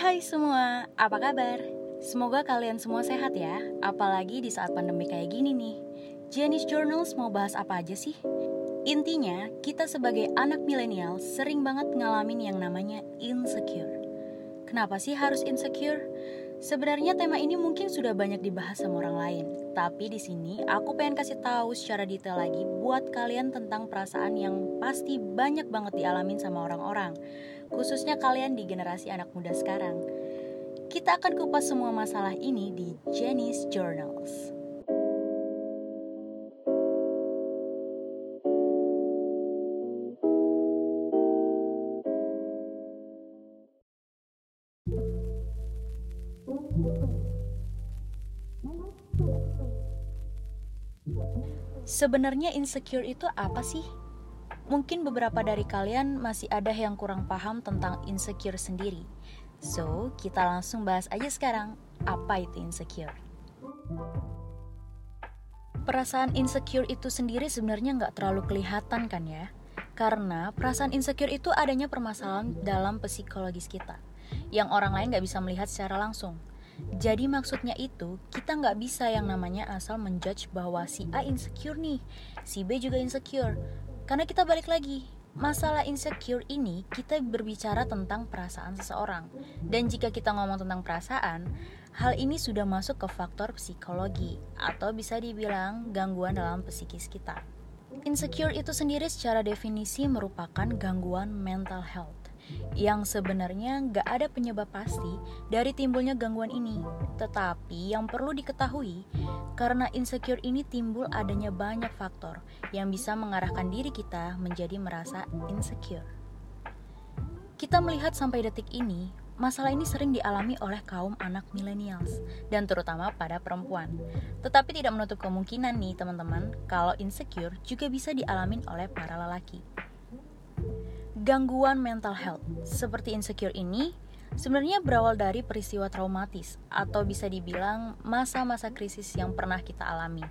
hai semua, apa kabar? Semoga kalian semua sehat ya, apalagi di saat pandemi kayak gini nih. Janice Journals mau bahas apa aja sih? Intinya, kita sebagai anak milenial sering banget ngalamin yang namanya insecure. Kenapa sih harus insecure? Sebenarnya tema ini mungkin sudah banyak dibahas sama orang lain, tapi di sini aku pengen kasih tahu secara detail lagi buat kalian tentang perasaan yang pasti banyak banget dialamin sama orang-orang khususnya kalian di generasi anak muda sekarang. Kita akan kupas semua masalah ini di Jenny's Journals. Sebenarnya insecure itu apa sih? Mungkin beberapa dari kalian masih ada yang kurang paham tentang insecure sendiri. So, kita langsung bahas aja sekarang, apa itu insecure. Perasaan insecure itu sendiri sebenarnya nggak terlalu kelihatan kan ya? Karena perasaan insecure itu adanya permasalahan dalam psikologis kita, yang orang lain nggak bisa melihat secara langsung. Jadi maksudnya itu, kita nggak bisa yang namanya asal menjudge bahwa si A insecure nih, si B juga insecure. Karena kita balik lagi, masalah insecure ini kita berbicara tentang perasaan seseorang. Dan jika kita ngomong tentang perasaan, hal ini sudah masuk ke faktor psikologi atau bisa dibilang gangguan dalam psikis kita. Insecure itu sendiri secara definisi merupakan gangguan mental health yang sebenarnya nggak ada penyebab pasti dari timbulnya gangguan ini. Tetapi yang perlu diketahui, karena insecure ini timbul adanya banyak faktor yang bisa mengarahkan diri kita menjadi merasa insecure. Kita melihat sampai detik ini, masalah ini sering dialami oleh kaum anak millennials dan terutama pada perempuan. Tetapi tidak menutup kemungkinan nih teman-teman kalau insecure juga bisa dialami oleh para lelaki gangguan mental health seperti insecure ini sebenarnya berawal dari peristiwa traumatis atau bisa dibilang masa-masa krisis yang pernah kita alami.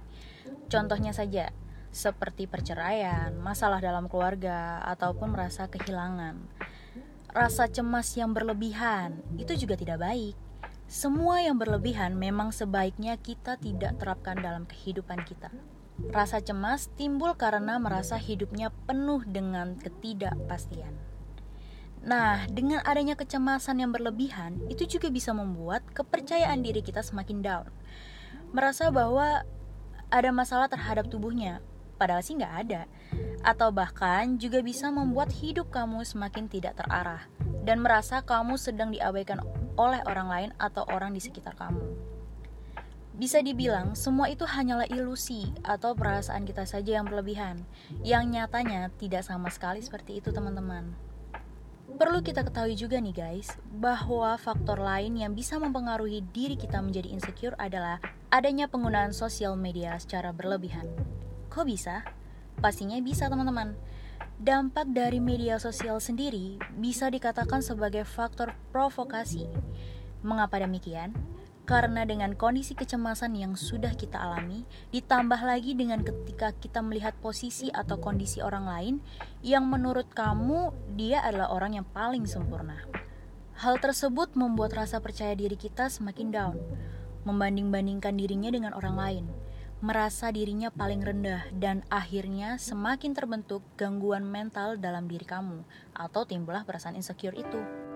Contohnya saja, seperti perceraian, masalah dalam keluarga, ataupun merasa kehilangan. Rasa cemas yang berlebihan itu juga tidak baik. Semua yang berlebihan memang sebaiknya kita tidak terapkan dalam kehidupan kita. Rasa cemas timbul karena merasa hidupnya penuh dengan ketidakpastian. Nah, dengan adanya kecemasan yang berlebihan, itu juga bisa membuat kepercayaan diri kita semakin down. Merasa bahwa ada masalah terhadap tubuhnya, padahal sih nggak ada. Atau bahkan juga bisa membuat hidup kamu semakin tidak terarah dan merasa kamu sedang diabaikan oleh orang lain atau orang di sekitar kamu. Bisa dibilang, semua itu hanyalah ilusi atau perasaan kita saja yang berlebihan, yang nyatanya tidak sama sekali seperti itu, teman-teman. Perlu kita ketahui juga nih, guys, bahwa faktor lain yang bisa mempengaruhi diri kita menjadi insecure adalah adanya penggunaan sosial media secara berlebihan. Kok bisa? Pastinya bisa, teman-teman. Dampak dari media sosial sendiri bisa dikatakan sebagai faktor provokasi. Mengapa demikian? Karena dengan kondisi kecemasan yang sudah kita alami, ditambah lagi dengan ketika kita melihat posisi atau kondisi orang lain yang menurut kamu dia adalah orang yang paling sempurna. Hal tersebut membuat rasa percaya diri kita semakin down, membanding-bandingkan dirinya dengan orang lain, merasa dirinya paling rendah, dan akhirnya semakin terbentuk gangguan mental dalam diri kamu, atau timbullah perasaan insecure itu.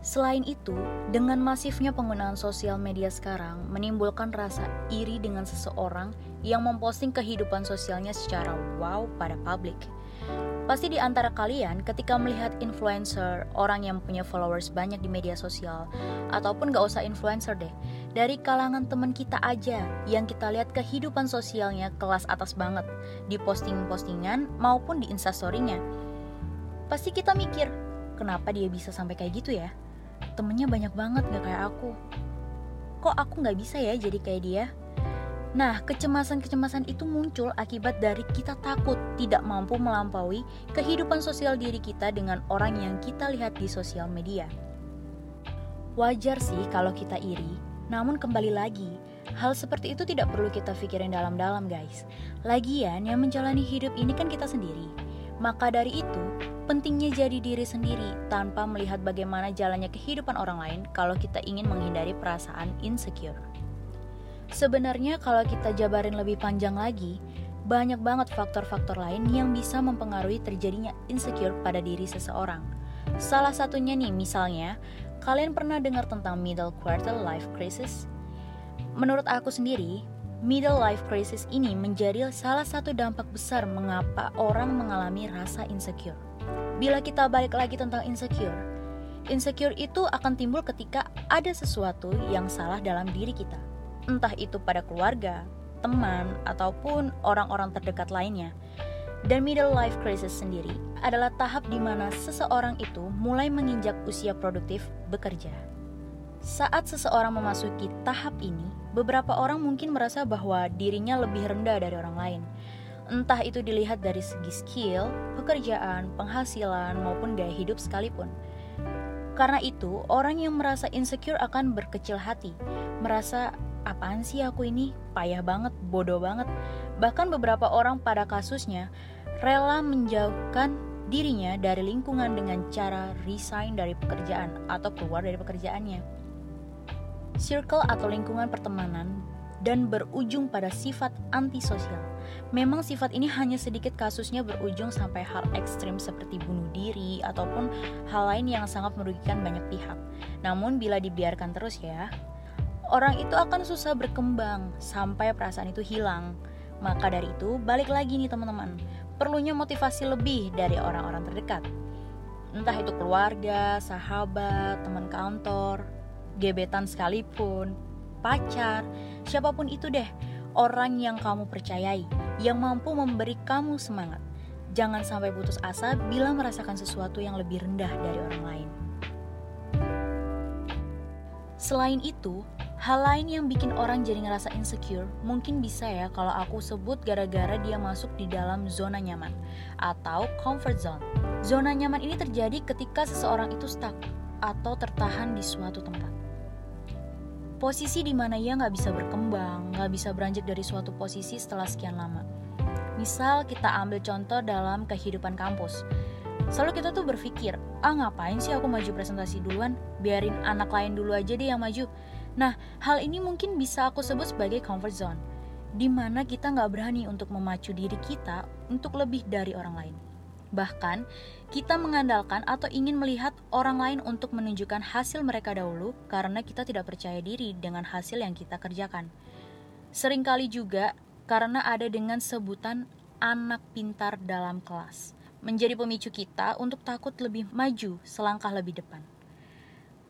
Selain itu, dengan masifnya penggunaan sosial media sekarang menimbulkan rasa iri dengan seseorang yang memposting kehidupan sosialnya secara wow pada publik. Pasti di antara kalian ketika melihat influencer, orang yang punya followers banyak di media sosial, ataupun gak usah influencer deh, dari kalangan teman kita aja yang kita lihat kehidupan sosialnya kelas atas banget di posting-postingan maupun di instastorynya. Pasti kita mikir, kenapa dia bisa sampai kayak gitu ya? Temennya banyak banget gak kayak aku kok aku gak bisa ya jadi kayak dia Nah, kecemasan-kecemasan itu muncul akibat dari kita takut tidak mampu melampaui kehidupan sosial diri kita dengan orang yang kita lihat di sosial media. Wajar sih kalau kita iri, namun kembali lagi, hal seperti itu tidak perlu kita pikirin dalam-dalam guys. Lagian yang menjalani hidup ini kan kita sendiri. Maka dari itu, Pentingnya jadi diri sendiri tanpa melihat bagaimana jalannya kehidupan orang lain kalau kita ingin menghindari perasaan insecure. Sebenarnya kalau kita jabarin lebih panjang lagi, banyak banget faktor-faktor lain yang bisa mempengaruhi terjadinya insecure pada diri seseorang. Salah satunya nih misalnya, kalian pernah dengar tentang middle quarter life crisis? Menurut aku sendiri, middle life crisis ini menjadi salah satu dampak besar mengapa orang mengalami rasa insecure. Bila kita balik lagi tentang insecure, insecure itu akan timbul ketika ada sesuatu yang salah dalam diri kita. Entah itu pada keluarga, teman, ataupun orang-orang terdekat lainnya. Dan middle life crisis sendiri adalah tahap di mana seseorang itu mulai menginjak usia produktif bekerja. Saat seseorang memasuki tahap ini, beberapa orang mungkin merasa bahwa dirinya lebih rendah dari orang lain Entah itu dilihat dari segi skill, pekerjaan, penghasilan, maupun gaya hidup sekalipun. Karena itu, orang yang merasa insecure akan berkecil hati, merasa apaan sih aku ini, payah banget, bodoh banget. Bahkan beberapa orang pada kasusnya rela menjauhkan dirinya dari lingkungan dengan cara resign dari pekerjaan atau keluar dari pekerjaannya. Circle atau lingkungan pertemanan dan berujung pada sifat antisosial. Memang sifat ini hanya sedikit kasusnya berujung sampai hal ekstrim seperti bunuh diri ataupun hal lain yang sangat merugikan banyak pihak. Namun bila dibiarkan terus ya, orang itu akan susah berkembang sampai perasaan itu hilang. Maka dari itu, balik lagi nih teman-teman, perlunya motivasi lebih dari orang-orang terdekat. Entah itu keluarga, sahabat, teman kantor, gebetan sekalipun, pacar, siapa pun itu deh, orang yang kamu percayai, yang mampu memberi kamu semangat. Jangan sampai putus asa bila merasakan sesuatu yang lebih rendah dari orang lain. Selain itu, hal lain yang bikin orang jadi ngerasa insecure mungkin bisa ya kalau aku sebut gara-gara dia masuk di dalam zona nyaman atau comfort zone. Zona nyaman ini terjadi ketika seseorang itu stuck atau tertahan di suatu tempat posisi di mana ia nggak bisa berkembang, nggak bisa beranjak dari suatu posisi setelah sekian lama. Misal kita ambil contoh dalam kehidupan kampus. Selalu kita tuh berpikir, ah ngapain sih aku maju presentasi duluan, biarin anak lain dulu aja deh yang maju. Nah, hal ini mungkin bisa aku sebut sebagai comfort zone, di mana kita nggak berani untuk memacu diri kita untuk lebih dari orang lain. Bahkan, kita mengandalkan atau ingin melihat orang lain untuk menunjukkan hasil mereka dahulu karena kita tidak percaya diri dengan hasil yang kita kerjakan. Seringkali juga karena ada dengan sebutan anak pintar dalam kelas, menjadi pemicu kita untuk takut lebih maju selangkah lebih depan.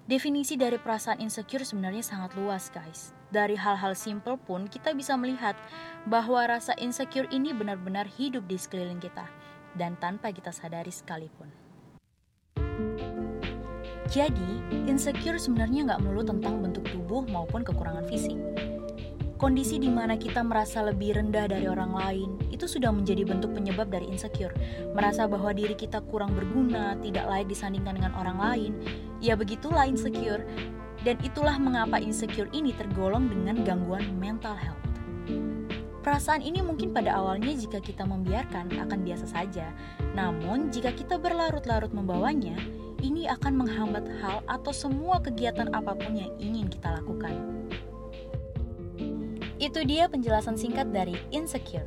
Definisi dari perasaan insecure sebenarnya sangat luas, guys. Dari hal-hal simple pun kita bisa melihat bahwa rasa insecure ini benar-benar hidup di sekeliling kita dan tanpa kita sadari sekalipun. Jadi, insecure sebenarnya nggak melulu tentang bentuk tubuh maupun kekurangan fisik. Kondisi di mana kita merasa lebih rendah dari orang lain itu sudah menjadi bentuk penyebab dari insecure. Merasa bahwa diri kita kurang berguna, tidak layak disandingkan dengan orang lain, ya begitulah insecure. Dan itulah mengapa insecure ini tergolong dengan gangguan mental health. Perasaan ini mungkin pada awalnya jika kita membiarkan akan biasa saja. Namun, jika kita berlarut-larut membawanya, ini akan menghambat hal atau semua kegiatan apa pun yang ingin kita lakukan. Itu dia penjelasan singkat dari insecure.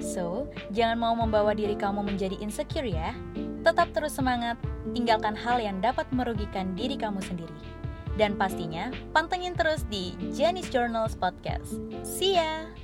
So, jangan mau membawa diri kamu menjadi insecure ya. Tetap terus semangat, tinggalkan hal yang dapat merugikan diri kamu sendiri. Dan pastinya, pantengin terus di Janice Journals Podcast. See ya!